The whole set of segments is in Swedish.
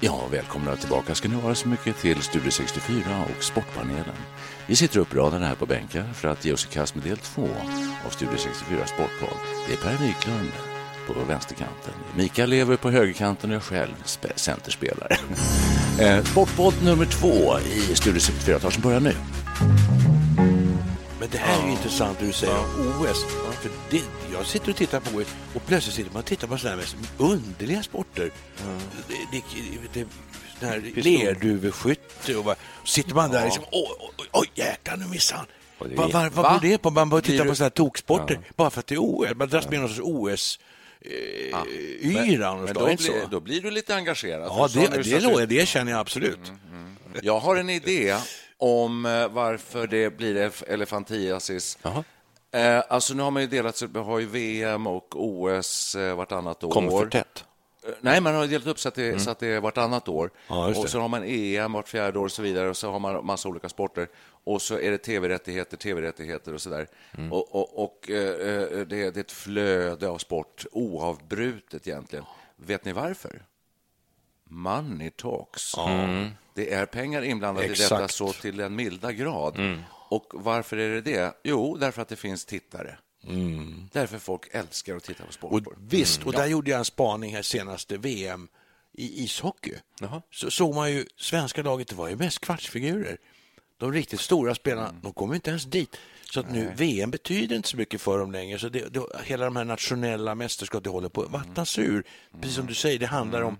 Ja, välkomna tillbaka ska ni vara så mycket till Studio 64 och Sportpanelen. Vi sitter uppradade här på bänkar för att ge oss i kast med del två av Studio 64 Sportpodd. Det är Per Wiklund på vänsterkanten. Mikael lever på högerkanten och jag själv centerspelare. Eh, Sportpodd nummer två i Studio 64 tar sin början nu. Men det här är ju intressant det du säger om OS. För det, jag sitter och tittar på OS och plötsligt sitter man och tittar på sådana här underliga sporter. Det, det, det, det här lerduveskytte och bara, sitter man där och liksom, oj, oj, oj jäklar nu missade han. Och Vad vad- vad Va? beror det på? Man börjar titta på sådana här toksporter bara för att det är OS. Man dras med någon sorts OS eh, yra Men någonstans. då, inte så? blir, då blir du lite engagerad. Ja, det, det, det, det känner jag absolut. Jag har en idé om eh, varför det blir elef- elefantiasis. Eh, alltså nu har man ju delat sig, vi har ju VM och OS eh, vartannat år. Kommer för tätt. Nej, man har delat upp så att det, så att det är vartannat år. Ja, och så har man EM vart fjärde år och så vidare. Och så har man massa olika sporter. Och så är det tv-rättigheter, tv-rättigheter och så där. Och, och, och eh, det, det är ett flöde av sport, oavbrutet egentligen. Vet ni varför? Money talks. Det är pengar inblandade i detta Exakt. så till den milda grad. Och varför är det det? Jo, därför att det finns tittare. Därför folk älskar att titta på sport. Och visst, och där gjorde jag en spaning här senaste VM i ishockey. Så såg man ju, svenska laget, det var ju mest kvartsfigurer. De riktigt stora spelarna, de kommer inte ens dit. Så att nu, VM betyder inte så mycket för dem längre. Så det, det, hela de här nationella mästerskapen, håller på att vattnas ur. Precis som du säger, det handlar om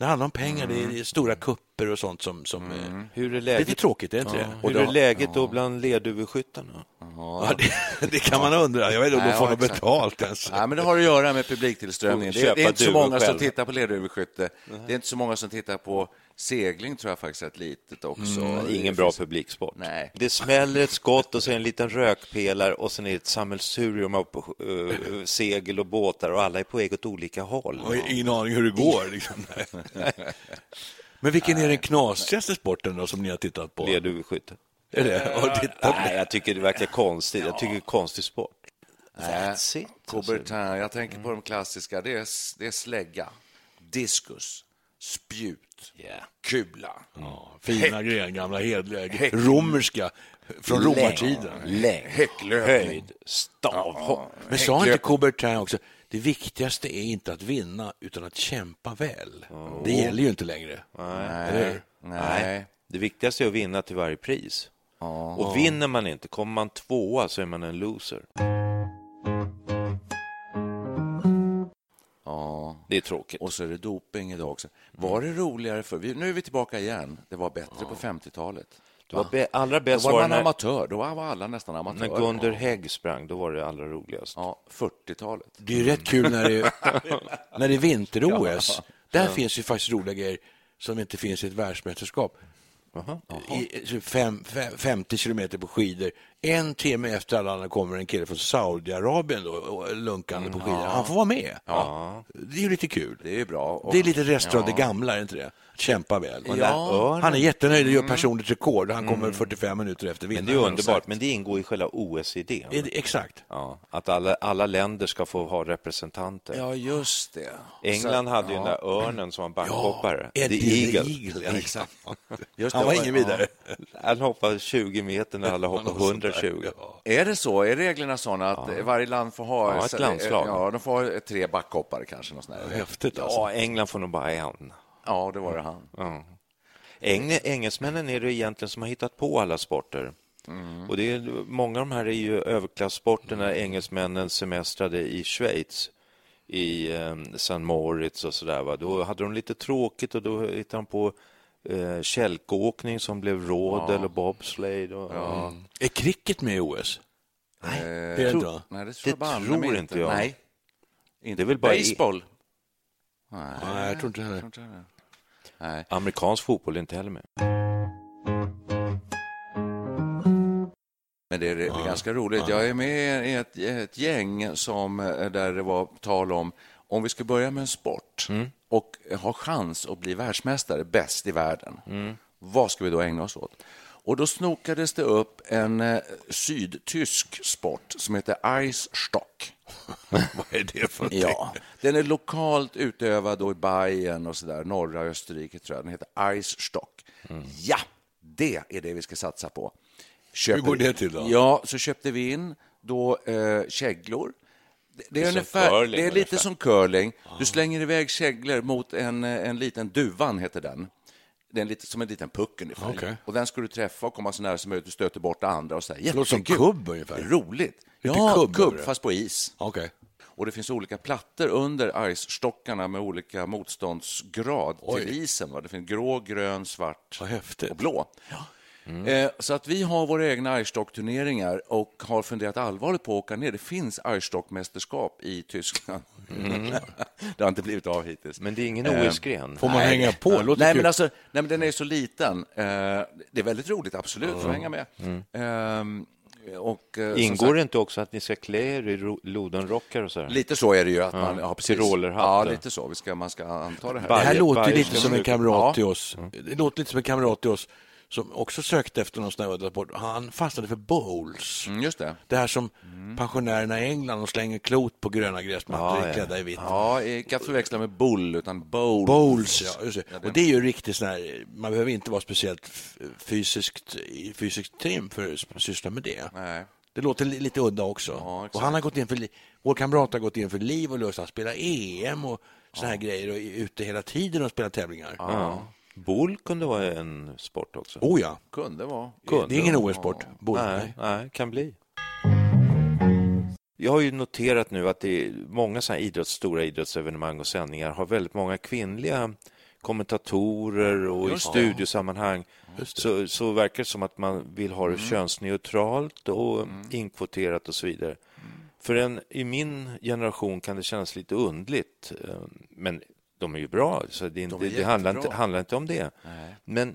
det handlar om pengar, det är stora kupper och sånt som, som eh, Hur är läget, lite tråkigt, är det inte det? hur är läget då bland lerduveskyttarna? Ja, det, det kan man undra. Jag vet inte om de får ja, något betalt ens. Nej, men det har att göra med publiktillströmningen. Det, det är inte så många som själv. tittar på lerduveskytte. Det är inte så många som tittar på segling, tror jag faktiskt, rätt litet också. Det Ingen bra publiksport. Nej. Det smäller ett skott och så är en liten rökpelare och sen är det ett sammelsurium av eh, segel och båtar och alla är på väg åt olika håll. Jag har ingen aning hur det går. Liksom. Men vilken är den knasigaste sporten då som ni har tittat på? Lerduveskytte. Är det? Har du tittat? Nej, jag tycker det verkar konstigt. Jag tycker det är konstig sport. That's it. alltså. Coubertin, jag tänker på de klassiska. Det är, det är slägga, diskus, spjut, kula. Ja, fina grejer, gamla hedliga, romerska, från romartiden. Längd, höjd, stavhopp. Men sa inte Coubertin också, det viktigaste är inte att vinna utan att kämpa väl. Det gäller ju inte längre. Eller hur? Nej. Det viktigaste är att vinna till varje pris. Och vinner man inte, kommer man tvåa så är man en loser. Ja. Det är tråkigt. Och så är det doping idag också. Var det roligare för Nu är vi tillbaka igen. Det var bättre på 50-talet. Det var be- allra Då bäst var var man när, amatör. Då var alla nästan när amatörer. Gunder Hägg sprang. Då var det allra roligast. Ja, 40-talet. Det är ju rätt kul när det, när det är vinter-OS. Där finns ju faktiskt roliga grejer som inte finns i ett världsmästerskap. I, så fem, fem, 50 kilometer på skidor. En timme efter alla andra kommer en kille från Saudiarabien då, och lunkande på skidor. Han får vara med. Det är ju lite kul. Det är bra. Och, Det är lite resten av det gamla, är inte det? Kämpar väl. Örnen. Han är jättenöjd och gör personligt rekord. Han kommer 45 minuter efter Men vinnaren. det är underbart, men det ingår i själva OS-idén. Exakt. Ja, att alla, alla länder ska få ha representanter. Ja, just det. England Så- hade ju ja. den där örnen som var backhoppare. Eddie The Eagle. Eagle. Ja, exakt. Just Han var ja. ingen vidare. Han hoppade 20 meter när alla hoppade 120. Är det så? Är reglerna sådana att varje land får ha... Ja, ett landslag. Ja, de får ha tre backhoppare kanske. Något sånt där. Häftigt alltså. Ja, England får nog bara en. Ja, det var det han. Ja. Eng engelsmännen är det egentligen som har hittat på alla sporter. Och det är, många av de här är ju överklasssporter när engelsmännen semestrade i Schweiz i eh, St. Moritz och sådär. Va? Då hade de lite tråkigt och då hittade de på eh, kälkåkning som blev rådel och bobsleigh. Och, ja. Är cricket med i OS? Nej, inte va? Nej, det tror, Det jag tror inte jag. Nej. Det är väl bara i- Baseball? Nej, Nej, jag tror inte heller. tror inte. Nej. Amerikansk fotboll är inte heller med. Men det är, det är ganska roligt. Jag är med i ett, ett gäng som, eh, där det var tal om om vi ska börja med en sport och ha chans att bli världsmästare, bäst i världen, vad ska vi då ägna oss åt? Och då snokades det upp en eh, sydtysk sport som heter Ice Stock. Vad är det för någonting? Ja, den är lokalt utövad då i Bayern och så där, norra Österrike tror jag. Den heter Ice Stock. Ja, det är det vi ska satsa på. Köper, Hur går det till då? Ja, så köpte vi in då eh, käglor. Det, det är, som ungefär, curling det är lite ungefär. som curling. Du slänger iväg käglor mot en, eh, en liten duvan, heter den. Det är lite, som en liten puck ungefär. Okej. Och den ska du träffa och komma så nära som möjligt. Du stöter bort andra och. Det låter som kubb ungefär. Roligt. Lite ja, kubb kubb, det. fast på is. Okej. Och det finns olika plattor under ice-stockarna med olika motståndsgrad Oj. till isen. Va? Det finns grå, grön, svart och blå. Eh, så att vi har våra egna ice-stock-turneringar och har funderat allvarligt på att åka ner. Det finns ice-stock-mästerskap i Tyskland. det har inte blivit av hittills. Men det är ingen Eh, OS-gren. Får man hänga på? Låter nej, kul. men alltså, nej, men den är så liten. Eh, det är väldigt roligt, absolut. Får hänga med. Och, eh, som Ingår sagt- det inte också att ni ska klä er i ro- lodenrockar och så? Här? Lite så är det ju. Att man, ja, precis. Ja, ja. lite så. Vi ska, man ska anta det här. Det här låter lite som en beslut. kamrat till oss. Det låter lite som en kamrat till oss som också sökte efter någon sån här. Han fastnade för bowls. Mm, just det. Det här som pensionärerna i England, de slänger klot på gröna gräsmattor Ja, ja. klädda i vitt. Ja, inte förväxla med bull, utan bowl. Bowls, ja. Just det. Och det är ju riktigt sån här, man behöver inte vara speciellt fysiskt, i fysiskt trim för att syssla med det. Nej. Det låter li- lite udda också. Ja, och han har gått in för, vår kamrat har gått in för liv och lust. Han spelar EM och såna här grejer och är ute hela tiden och spelar tävlingar. Ja. Boll kunde vara en sport också. Oh ja, Kunde vara. det är ingen OS-sport. Nej, nej, kan bli. Jag har ju noterat nu att det är många sådana idrotts, stora idrottsevenemang och sändningar har väldigt många kvinnliga kommentatorer och i studiosammanhang så, så verkar det som att man vill ha det könsneutralt och inkvoterat och så vidare. För en, i min generation kan det kännas lite undligt, eh, men de är ju bra, så det, är inte, det handlar, inte, handlar inte om det. Men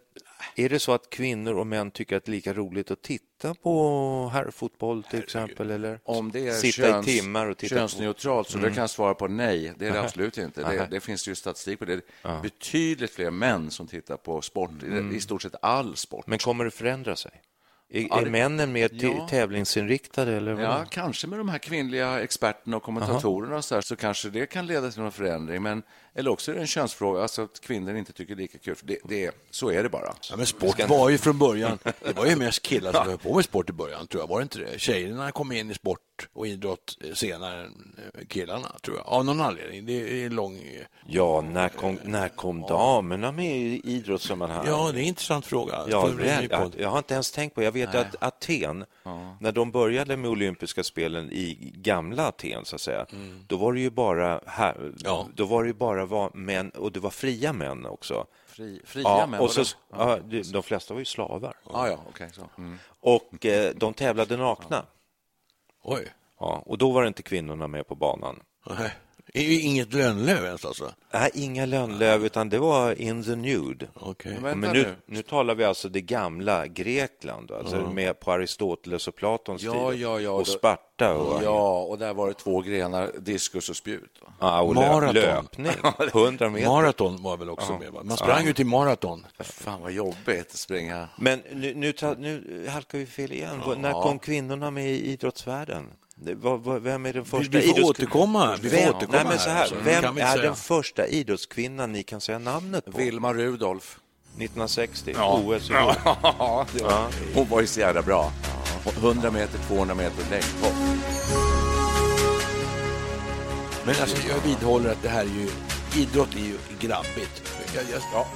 är det så att kvinnor och män tycker att det är lika roligt att titta på herrfotboll till exempel? Eller Om det är sitta köns, i timmar och titta på... könsneutralt, så det kan jag svara på nej. Det är det absolut inte. Det, Nej. det finns ju statistik på det. Betydligt fler män som tittar på sport, i- i stort sett all sport. Men kommer det förändra sig? Är, är det- männen mer Ja. tävlingsinriktade? Eller vad? Ja, kanske med de här kvinnliga experterna och kommentatorerna och så, här, så kanske det kan leda till någon förändring. Men, eller också är det en könsfråga, alltså att kvinnor inte tycker det är lika kul. Det, det, så är det bara. Ja, men sport var ju från början, det var ju mest killar som höll på med sport i början, tror jag. Var det inte det? Tjejerna kom in i sport och idrott senare än eh, killarna, tror jag. Av någon anledning. Det är en lång... Ja, när kom, när kom damerna med i idrottssammanhang? Ja, det är en intressant fråga. Ja, podd? jag, jag har inte ens tänkt på Jag vet att Aten, när de började med olympiska spelen i gamla Aten, så att säga, då var det ju bara, här, Mm. Ja. då var det ju bara var män, och det var fria män också. Fri, fria Ja, män. och så, ja, de, flesta var ju slavar. Ja, ja, okej. så. Mm. Och eh, de tävlade nakna. Oj. Ja, och då var inte kvinnorna med på banan. Nej. Inget Lönnlöv ens alltså? Nej, inga Lönnlöv, utan det var In the Nude. Okay. Men, Men nu, nu talar vi alltså det gamla Grekland, alltså uh med på Aristoteles och Platons ja, tid. Ja, ja, och Sparta. Och, ja, och där var det två grenar, diskus och spjut. Ja, och maraton. löpning, 100 meter. Maraton var väl också ja. med? Man sprang ja. ju till maraton. Fan vad jobbigt att springa. Men nu, nu, nu halkar vi fel igen. Ja. När kom kvinnorna med i idrottsvärlden? Vem är den första vi, vi får återkomma. Vi får vem, återkomma nej, men så här, vem är den första idrottskvinnan ni kan säga namnet på? Vilma Rudolf. 1960, ja. OS i ja, ja. Hon var ju så jävla bra. 100 meter, 200 meter längdhopp. Men alltså, jag vidhåller att det här är ju... Idrott är ju grabbigt. Jag, jag, ja,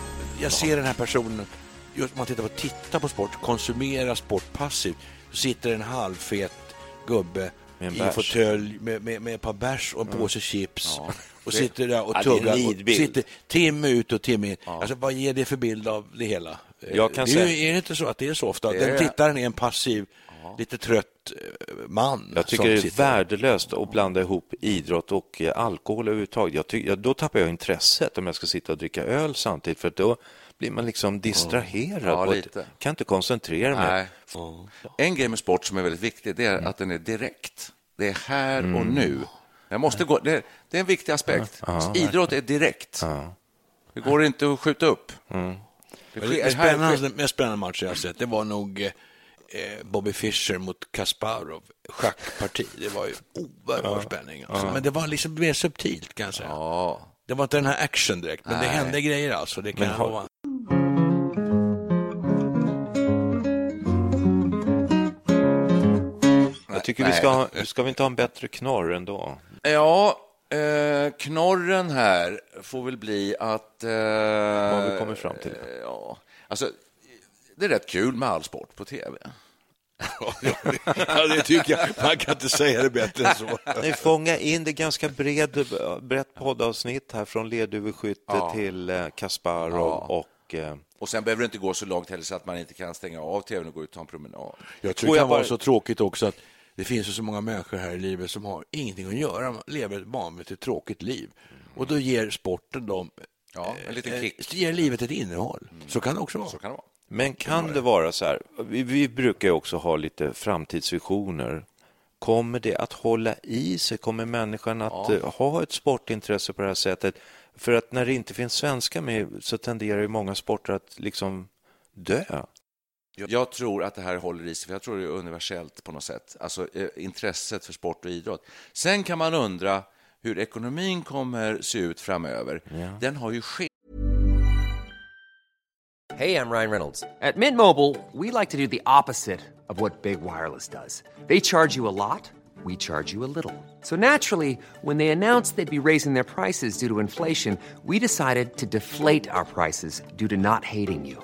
jag ser den här personen, just om man tittar på, tittar på sport, konsumera sport passivt, så sitter en halvfet gubbe i en fåtölj med, med, med ett par bärs och en mm. påse chips. Ja. Och sitter där och ja, tuggar. Och sitter timme ut och timme in. Ja. Alltså, vad ger det för bild av det hela? Jag kan det är, säga... är det inte så att det är så ofta? Den tittaren är en passiv, lite trött eh, man. Jag tycker det är sitter... värdelöst att blanda ihop idrott och eh, alkohol överhuvudtaget. Jag tycker, då tappar jag intresset om jag ska sitta och dricka öl samtidigt. För då blir man liksom distraherad. Ja, ett, kan inte koncentrera mig. Mm. En grej med sport som är väldigt viktig det är mm. att den är direkt. Det är här mm. och nu. Jag måste gå, det, är, det är en viktig aspekt. Ja, Idrott är direkt. Ja. Det går inte att skjuta upp. Mm. Det, det spännande, mest spännande match jag har sett det var nog eh, Bobby Fischer mot Kasparov schackparti. Det var ju oerhörd spänning. Alltså. Men det var liksom mer subtilt kan jag säga. Ja. Det var inte den här action direkt, men Nej. det hände grejer alltså. Det kan men, jag Jag tycker vi ska, ska vi inte ha en bättre knorr ändå? Ja, eh, knorren här får väl bli att... Eh, Vad har vi kommit fram till? Eh, ja, alltså, det är rätt kul med all sport på tv. ja, det tycker jag. Man kan inte säga det bättre än så. Ni fångar in det ganska bred, brett poddavsnitt här från ledhuvudskytte ja. till eh, Kasparov ja. och eh, och sen behöver det inte gå så långt heller så att man inte kan stänga av tvn och gå ut och ta en promenad. Jag tror det kan bara... vara så tråkigt också att det finns ju så många människor här i livet som har ingenting att göra, lever ett vanligt ett tråkigt liv. Och då ger sporten dem ja, en liten eh, kick. ger livet ett innehåll. Mm. Så kan det också vara. Så kan det vara. Men kan det vara så här, vi, vi brukar också ha lite framtidsvisioner. Kommer det att hålla i sig? Kommer människan att ja. Eh, ha ett sportintresse på det här sättet? För att när det inte finns svenskar med så tenderar ju många sporter att liksom dö. Jag tror att det här håller i sig, för jag tror det är universellt på något sätt. Alltså eh, intresset för sport och idrott. Sen kan man undra hur ekonomin kommer se ut framöver. Ja. Den har ju skett. Hej, jag Ryan Reynolds. At Mint Mobile, we like to do the opposite of what Big Wireless does. They charge you a lot, we charge you a little. So naturally, when they announced they'd be raising their prices due to inflation, we decided to deflate our prices due to not hating you.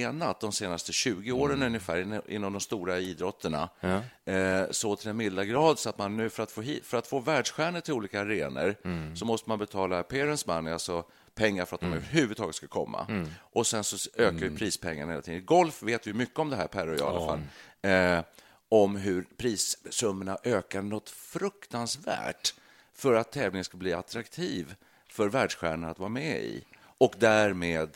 Enat de senaste 20 åren mm. ungefär inom de stora idrotterna ja. eh, så till en milda grad så att man nu för att få, hit, för att få världsstjärnor till olika arenor mm. så måste man betala appearance money, alltså pengar för att mm. de överhuvudtaget ska komma. Mm. Och sen så ökar ju mm. prispengarna hela tiden. Golf vet vi mycket om det här, Per och jag i alla fall. Eh, om hur prissummorna ökar något fruktansvärt för att tävlingen ska bli attraktiv för världsstjärnor att vara med i och därmed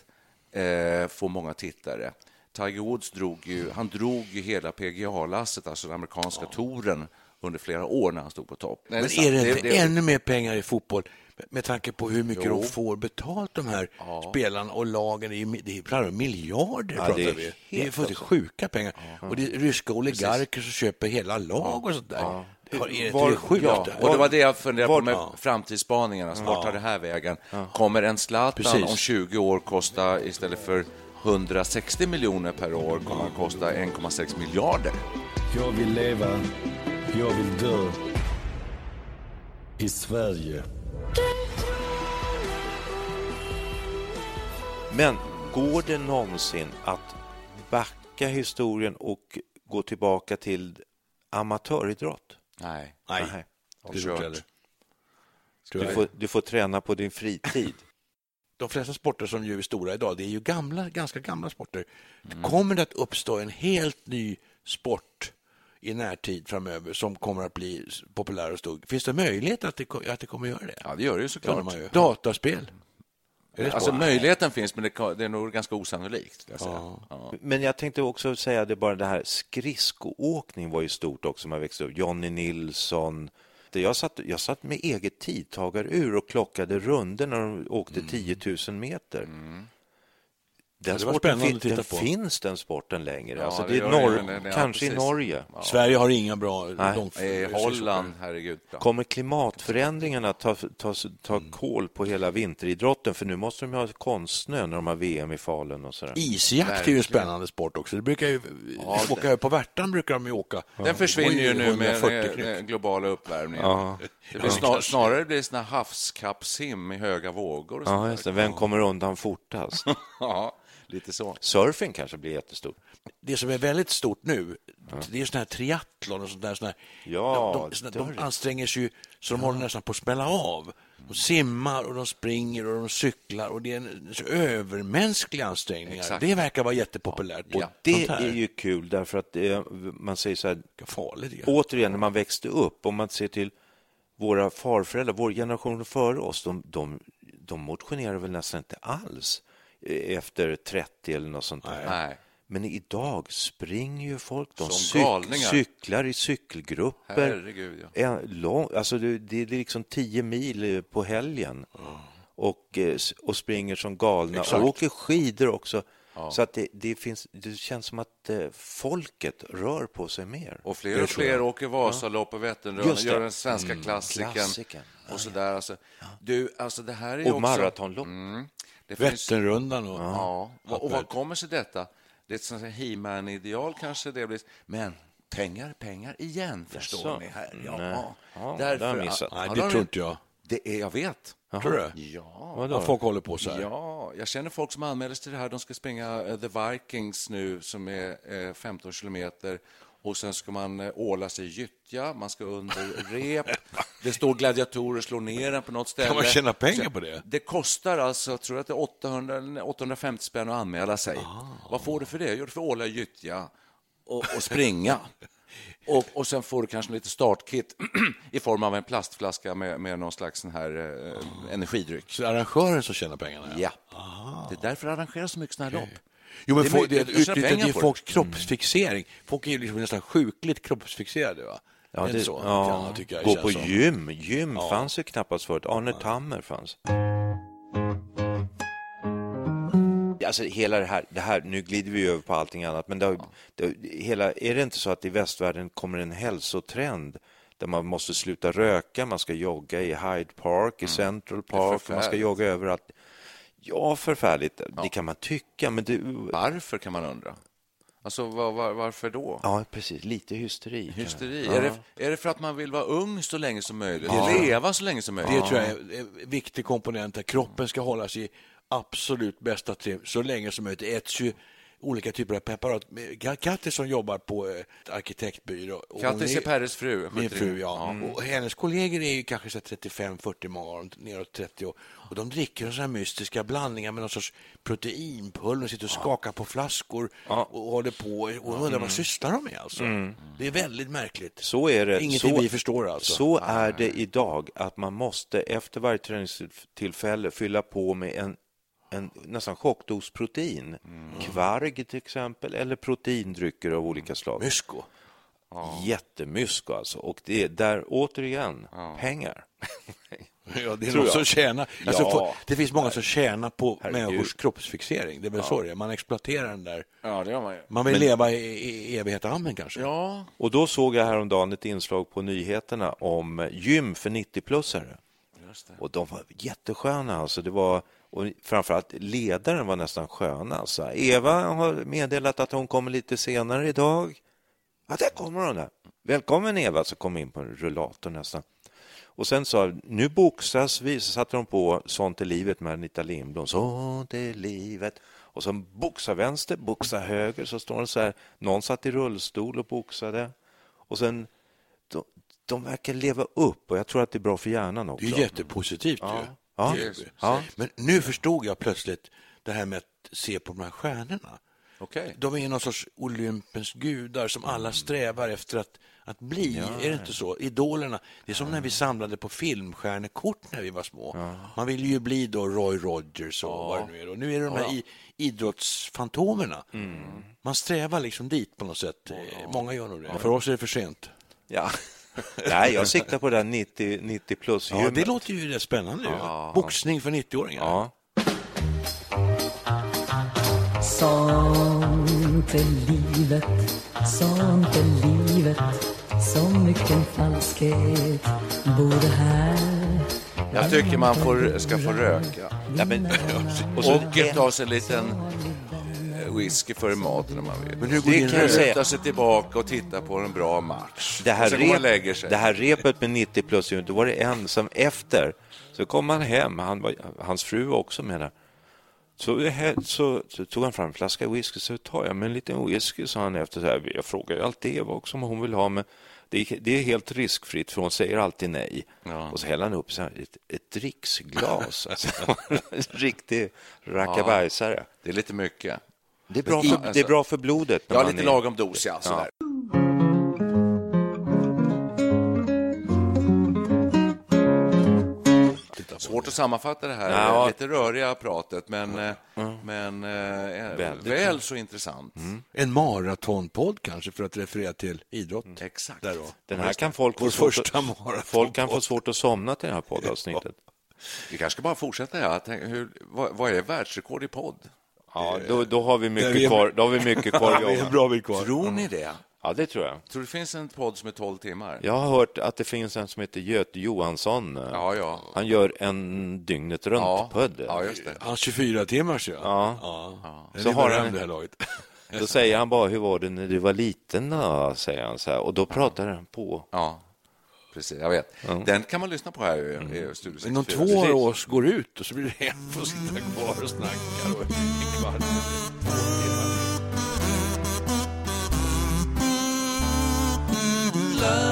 eh, få många tittare. Tiger Woods drog ju, han drog ju hela PGA-lasset, alltså den amerikanska ja. touren, under flera år när han stod på topp. Men är det inte det, det... ännu mer pengar i fotboll med tanke på hur mycket jo. de får betalt, de här ja. spelarna och lagen. Det är, det är miljarder. Ja, det, är vi. det är för sjuka pengar. Ja. Och det är ryska oligarker som köper hela lag och sånt där. Ja. Var, är var, det sjukt? Ja, och det var det jag funderade på med ja. framtidsspaningarna. Vart tar det här vägen? Kommer en Zlatan Precis. om 20 år kosta istället för 160 miljoner per år kommer att kosta 1,6 miljarder. Jag vill leva, jag vill dö i Sverige. Men går det någonsin att backa historien och gå tillbaka till amatöridrott? Nej. Nej, Nej. det tror jag du får, du får träna på din fritid. De flesta sporter som ju är stora idag, det är ju gamla, ganska gamla sporter. Mm. Kommer det att uppstå en helt ny sport i närtid framöver som kommer att bli populär och stor? Finns det möjlighet att det, att det kommer att göra det? Ja, det gör det ju såklart. Ju. Dataspel? Alltså möjligheten finns, men det, är nog ganska osannolikt. Jag ja. Ja. Men jag tänkte också säga det bara det här skridskoåkning var ju stort också. Man växte upp. Johnny Nilsson. Jag satt, jag satt med eget tidtagarur och klockade runder när de åkte mm. 10 000 meter. Mm. Den, sporten, fin, den finns den sporten längre. Ja, alltså, det, är norr, det, det, kanske ja, i Norge. Ja. Sverige har inga bra Nej. Holland, herregud. Bra. Kommer klimatförändringarna ta, ta, ta mm. koll på hela vinteridrotten? För nu måste de ha konstnö när de har VM i Falun och sådär. Isjakt Verkligen. är ju en spännande sport också. Det brukar ju, ja, åka på Värtan brukar de ju åka. Den försvinner ju nu med den globala uppvärmningen. Ja. Det blir snar, snarare blir det havskappsim i höga vågor. Och ja, det. Vem kommer undan fortast? ja. Lite så. Surfing kanske blir jättestort. Det som är väldigt stort nu, ja. det är sån här triathlon och sånt där. Sån här, ja, de, de, de anstränger sig så de ja. håller nästan på att smälla av. De simmar och de springer och de cyklar och det är en övermänskliga ansträngningar. Exakt. Det verkar vara jättepopulärt. Ja. det är ju kul därför att det, man säger så här, farligt, återigen när man växte upp, om man ser till våra farföräldrar, vår generation före oss, de, de, de motionerar väl nästan inte alls efter 30 eller något sånt där. Nej. Men idag springer ju folk. De cyk cyklar i cykelgrupper. Herregud, ja. en lång, alltså det, det är liksom 10 mil på helgen. Mm. Och, eh, och springer som galna. Exakt. Och åker skidor också. Ja. Så att det, det, finns, det känns som att eh, folket rör på sig mer. Och fler och fler åker Vasalopp och Vätternrundan, gör den svenska mm. klassikern. Och så där. Alltså, du, alltså det här är och också... maratonlopp. Mm. Vätternrundan. Och, ja. ja. Och vad kommer sig detta? Det är ett sånt He-Man-ideal kanske det blir. Men pengar, pengar igen, förstår Jaså. ni. Här. Ja. Nej. Ja, Därför, det Nej, det tror inte jag. Det är, jag vet. Tror du? Ja. Vadå? Att folk håller på så här? Ja, jag känner folk som anmäler sig till det här. De ska springa uh, The Vikings nu, som är uh, eh, 15 kilometer och sen ska man eh, åla sig gyttja, man ska under rep. Det står gladiatorer slår ner en på något ställe. Kan man tjäna pengar på det? Det kostar alltså, jag tror att det är 800, 850 spänn att anmäla sig. Ah. Vad får du för det? Jo, du får åla gyttja och, och springa. Och, och sen får du kanske lite startkit i form av en plastflaska med, med någon slags sån här eh, energidryck. Så arrangören som tjänar pengarna? Ja. ja. Det är därför det arrangeras så mycket såna här lopp. Jo, men det, folk, det, utnyttjar det är folks kroppsfixering. Folk är ju liksom nästan sjukligt kroppsfixerade. Va? Ja, det, så, ja, jag, gå på som. gym. Gym ja. fanns ju knappast förut. Arne Tammer fanns. Alltså hela det här, det här, nu glider vi över på allting annat, men det, det, hela, är det inte så att i västvärlden kommer en hälsotrend där man måste sluta röka, man ska jogga i Hyde Park, i mm. Central Park, man ska jogga överallt. Ja, förfärligt. Ja. Det kan man tycka, men det... Varför kan man undra? Alltså var, var, varför då? Ja, precis. Lite hysteri. Hysteri. Ja. Är, det, är det för att man vill vara ung så länge som möjligt? Ja. Leva så länge som möjligt? Det tror jag är en viktig komponent. Att kroppen ska hållas i absolut bästa trim så länge som möjligt. Det äts ju olika typer av preparat. Kattis som jobbar på ett arkitektbyrå. Kattis är Peres fru. Min fru, ja. Mm. Och hennes kollegor är ju kanske 35-40 månader, neråt 30 år. Och de dricker sådana mystiska blandningar med någon sorts proteinpulver, sitter och skakar på flaskor ja. och håller på och undrar mm. vad sysslar de med alltså. Mm. Det är väldigt märkligt. Så är det. Ingenting så, vi förstår alltså. Så är det idag, att man måste efter varje träningstillfälle fylla på med en en nästan chockdos protein. Mm. Kvarg till exempel, eller proteindrycker av olika slag. Mysko. Ja. Jättemysko alltså. Och det är där återigen, ja. pengar. Ja, det är någon som tjänar. Alltså, ja. det finns många som tjänar på Herregud. människors kroppsfixering. Det är väl ja. så det. Man exploaterar den där. Ja, det man, man vill Men... leva i, i evighet amen kanske. Ja. Och då såg jag häromdagen ett inslag på nyheterna om gym för 90-plussare. Och de var jättesköna. Alltså, det var och framförallt ledaren var nästan skön. Alltså. Eva har meddelat att hon kommer lite senare idag. Ja, där kommer hon. Där. Välkommen Eva, så kom in på en rullator nästan. Och sen sa nu boxas vi, så satte de på Sånt är livet med Anita Lindblom. Sånt är livet. Och så boxa vänster, boxa höger, så står det så här. Någon satt i rullstol och boxade. Och sen de, de verkar leva upp och jag tror att det är bra för hjärnan också. Det är jättepositivt ja. ju. Ja. ja. Men nu förstod jag plötsligt det här med att se på de här stjärnorna. Okay. De är någon sorts Olympens gudar som alla mm. strävar efter att, att bli. Ja. Är det inte så? Idolerna. Det är som när vi samlade på filmstjärnekort när vi var små. Ja. Man ville ju bli då Roy Rogers och ja. vad det nu är. Och nu är det de här idrottsfantomerna. Mm. Man strävar liksom dit på något sätt. Många gör nog det. För oss är det för sent. Ja. Nej, jag siktar på det 90, 90 plus. Ja, det låter ju rätt spännande. Ja. Boxning för 90-åringar. Ja. Sånt är livet, sånt är livet Så mycken falskhet bor här Jag tycker man får, ska få röka. Ja, men, och så ta sig en liten whisky före maten om man vill. Men hur går det kan säga. sig tillbaka och titta på en bra match. Det här, rep, det här repet med 90 plus, då var det en som efter, så kom han hem, han var, hans fru också med där. Så, så, så, tog han fram en flaska whisky, så tar jag med en liten whisky, sa han efter. Så här, jag frågar ju alltid Eva också om hon vill ha, men det är, det är helt riskfritt, för hon säger alltid nej. Ja. Och så häller han upp så här, ett, ett dricksglas. alltså, riktig rackabajsare. Ja, det är lite mycket. Det är bra för, alltså, det är bra för blodet. Ja, lite är... lagom dos, ja. Sådär. ja. Svårt att sammanfatta det här ja. lite röriga pratet, men, mm. men eh, väl så intressant. Mm. En maratonpodd kanske, för att referera till idrott. Mm. Exakt. Där Den här kan folk få, svårt att, folk kan få svårt att somna till det här poddavsnittet. Ja. Vi kanske ska bara fortsätta. Ja. Hur, vad, vad är världsrekord i podd? Ja, då, då, har vi mycket kvar, då har vi mycket kvar att jobba. bra kvar. Tror ni det? Ja, det tror jag. Tror du det finns en podd som är 12 timmar? Jag har hört att det finns en som heter Göte Johansson. Ja, ja. Han gör en dygnet runt-podd. Ja, ja, just det. Han 24 timmars, ja. ja. ja. ja. Så har han... Det här laget. Då säger han bara, hur var det när du var liten? Då? säger han så här. Och då pratar han på. Ja precis. Jag vet. Mm. Den kan man lyssna på här i, mm. i Studio 64. Men om två år går ut och så blir det en får sitta kvar och snacka och en kvart. Love,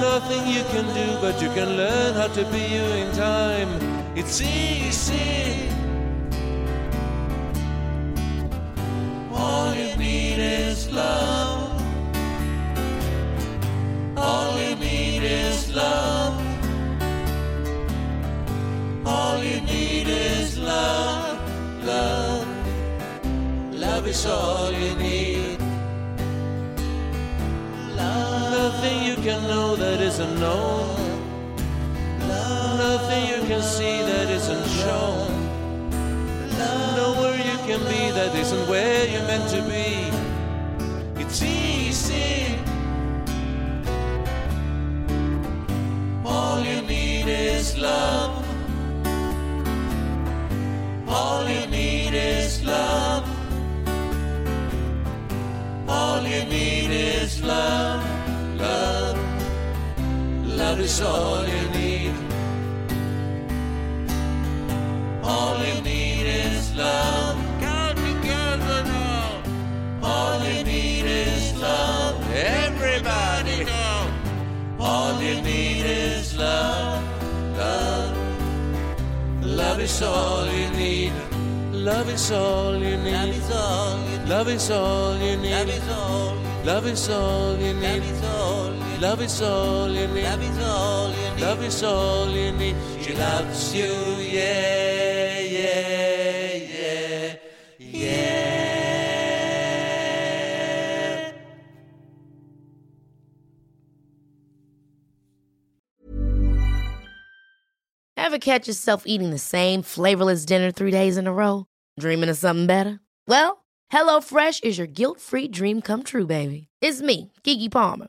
nothing you can do, but you can learn how to be you in time. It's easy. All you need is love. All you need is love. All you need is love. Love. Love is all you need. You can know that isn't known. Nothing you can see that isn't shown. Nowhere you can be that isn't where you're meant to be. It's easy. All you need is love. Is all you need. All you need is love. Come together now. All you need is love. Everybody now. All you need is love. Love. Love is all you need. Love is all you need. Love is all you need. Love is all you need. Love is all you need. Love is all you need. Love is all you need. Love is all you need. She loves you, yeah, yeah, yeah, yeah. Ever catch yourself eating the same flavorless dinner three days in a row? Dreaming of something better? Well, HelloFresh is your guilt-free dream come true, baby. It's me, Kiki Palmer.